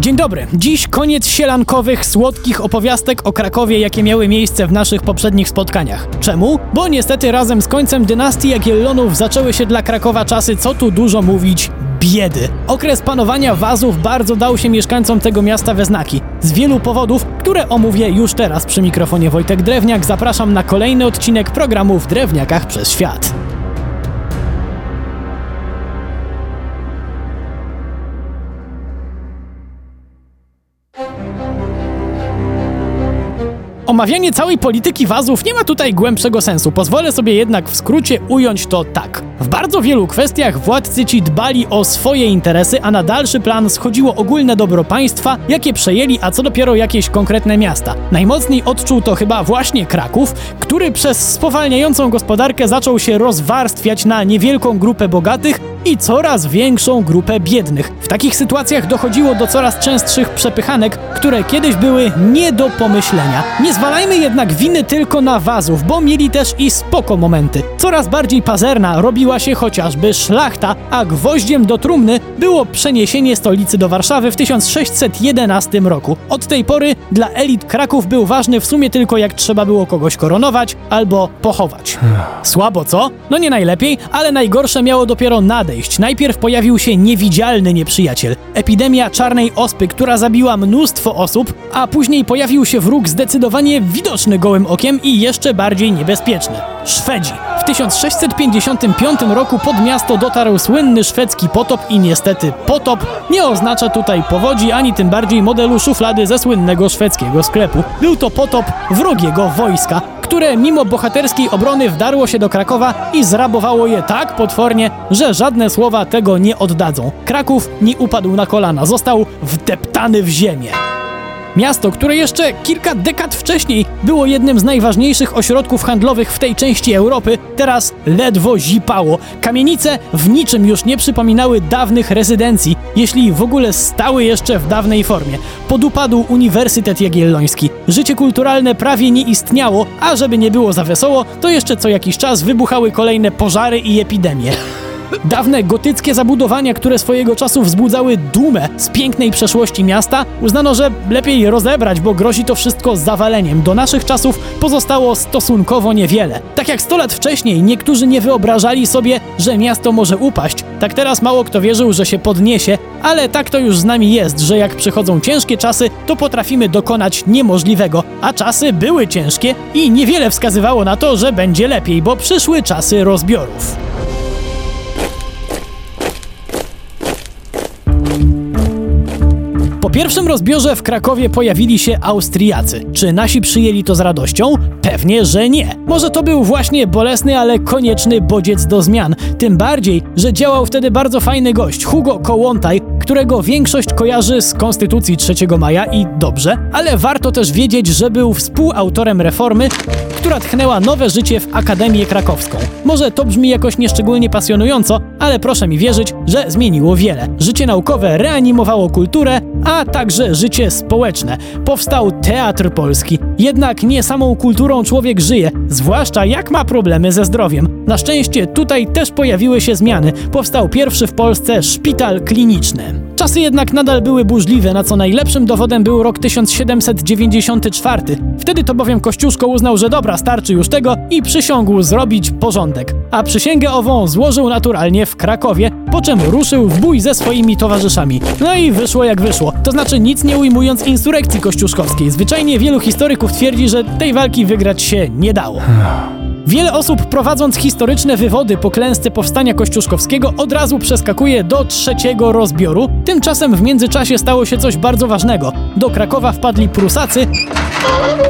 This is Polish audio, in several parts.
Dzień dobry. Dziś koniec sielankowych, słodkich opowiastek o Krakowie, jakie miały miejsce w naszych poprzednich spotkaniach. Czemu? Bo niestety razem z końcem dynastii Jagiellonów zaczęły się dla Krakowa czasy, co tu dużo mówić, biedy. Okres panowania Wazów bardzo dał się mieszkańcom tego miasta we znaki. Z wielu powodów, które omówię już teraz przy mikrofonie Wojtek Drewniak, zapraszam na kolejny odcinek programu w Drewniakach przez świat. Omawianie całej polityki wazów nie ma tutaj głębszego sensu. Pozwolę sobie jednak w skrócie ująć to tak. W bardzo wielu kwestiach władcy ci dbali o swoje interesy, a na dalszy plan schodziło ogólne dobro państwa, jakie przejęli, a co dopiero jakieś konkretne miasta. Najmocniej odczuł to chyba właśnie Kraków, który przez spowalniającą gospodarkę zaczął się rozwarstwiać na niewielką grupę bogatych i coraz większą grupę biednych. W takich sytuacjach dochodziło do coraz częstszych przepychanek, które kiedyś były nie do pomyślenia. Nie zwalajmy jednak winy tylko na wazów, bo mieli też i spoko momenty. Coraz bardziej pazerna robiła się chociażby szlachta, a gwoździem do trumny było przeniesienie stolicy do Warszawy w 1611 roku. Od tej pory dla elit Kraków był ważny w sumie tylko jak trzeba było kogoś koronować albo pochować. Słabo, co? No nie najlepiej, ale najgorsze miało dopiero nadejść. Najpierw pojawił się niewidzialny nieprzyjaciel. Epidemia czarnej ospy, która zabiła mnóstwo osób, a później pojawił się wróg zdecydowanie widoczny gołym okiem i jeszcze bardziej niebezpieczny. Szwedzi. W 1655 roku pod miasto dotarł słynny szwedzki potop i niestety potop nie oznacza tutaj powodzi, ani tym bardziej modelu szuflady ze słynnego szwedzkiego sklepu. Był to potop wrogiego wojska, które mimo bohaterskiej obrony wdarło się do Krakowa i zrabowało je tak potwornie, że żadne słowa tego nie oddadzą. Kraków nie upadł na kolana, został wdeptany w ziemię. Miasto, które jeszcze kilka dekad wcześniej było jednym z najważniejszych ośrodków handlowych w tej części Europy, teraz ledwo zipało. Kamienice w niczym już nie przypominały dawnych rezydencji, jeśli w ogóle stały jeszcze w dawnej formie. Podupadł Uniwersytet Jagielloński. Życie kulturalne prawie nie istniało, a żeby nie było za wesoło, to jeszcze co jakiś czas wybuchały kolejne pożary i epidemie. Dawne gotyckie zabudowania, które swojego czasu wzbudzały dumę z pięknej przeszłości miasta, uznano, że lepiej rozebrać, bo grozi to wszystko zawaleniem. Do naszych czasów pozostało stosunkowo niewiele. Tak jak 100 lat wcześniej niektórzy nie wyobrażali sobie, że miasto może upaść, tak teraz mało kto wierzył, że się podniesie, ale tak to już z nami jest, że jak przychodzą ciężkie czasy, to potrafimy dokonać niemożliwego. A czasy były ciężkie i niewiele wskazywało na to, że będzie lepiej, bo przyszły czasy rozbiorów. Pierwszym rozbiorze w Krakowie pojawili się Austriacy. Czy nasi przyjęli to z radością? Pewnie, że nie. Może to był właśnie bolesny, ale konieczny bodziec do zmian. Tym bardziej, że działał wtedy bardzo fajny gość, Hugo Kołłątaj, którego większość kojarzy z Konstytucji 3 maja i dobrze, ale warto też wiedzieć, że był współautorem reformy, która tchnęła nowe życie w Akademię Krakowską. Może to brzmi jakoś nieszczególnie pasjonująco, ale proszę mi wierzyć, że zmieniło wiele. Życie naukowe reanimowało kulturę, a także życie społeczne. Powstał Teatr Polski. Jednak nie samą kulturą człowiek żyje, zwłaszcza jak ma problemy ze zdrowiem. Na szczęście tutaj też pojawiły się zmiany. Powstał pierwszy w Polsce szpital kliniczny. Czasy jednak nadal były burzliwe, na co najlepszym dowodem był rok 1794. Wtedy to bowiem Kościuszko uznał, że dobra, starczy już tego i przysiągł zrobić porządek. A przysięgę ową złożył naturalnie w Krakowie, po czym ruszył w bój ze swoimi towarzyszami. No i wyszło jak wyszło. To znaczy nic nie ujmując insurekcji kościuszkowskiej. Zwyczajnie wielu historyków twierdzi, że tej walki wygrać się nie dało. Wiele osób prowadząc historyczne wywody po klęsce powstania kościuszkowskiego od razu przeskakuje do trzeciego rozbioru. Tymczasem w międzyczasie stało się coś bardzo ważnego. Do Krakowa wpadli Prusacy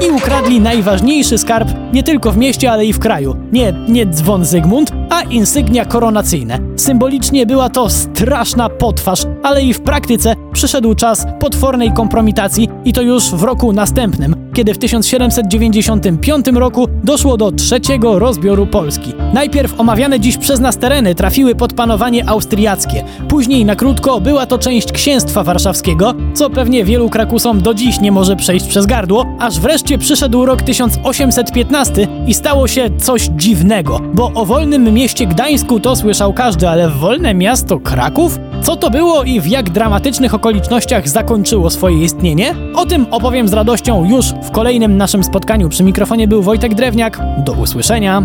i ukradli najważniejszy skarb nie tylko w mieście, ale i w kraju. Nie, nie dzwon Zygmunt, a insygnia koronacyjne. Symbolicznie była to straszna potwarz, ale i w praktyce przyszedł czas potwornej kompromitacji i to już w roku następnym. Kiedy w 1795 roku doszło do trzeciego rozbioru Polski. Najpierw omawiane dziś przez nas tereny trafiły pod panowanie austriackie. Później na krótko była to część księstwa warszawskiego, co pewnie wielu krakusom do dziś nie może przejść przez gardło, aż wreszcie przyszedł rok 1815 i stało się coś dziwnego, bo o wolnym mieście Gdańsku to słyszał każdy, ale wolne miasto Kraków? Co to było i w jak dramatycznych okolicznościach zakończyło swoje istnienie? O tym opowiem z radością już w kolejnym naszym spotkaniu. Przy mikrofonie był Wojtek Drewniak. Do usłyszenia.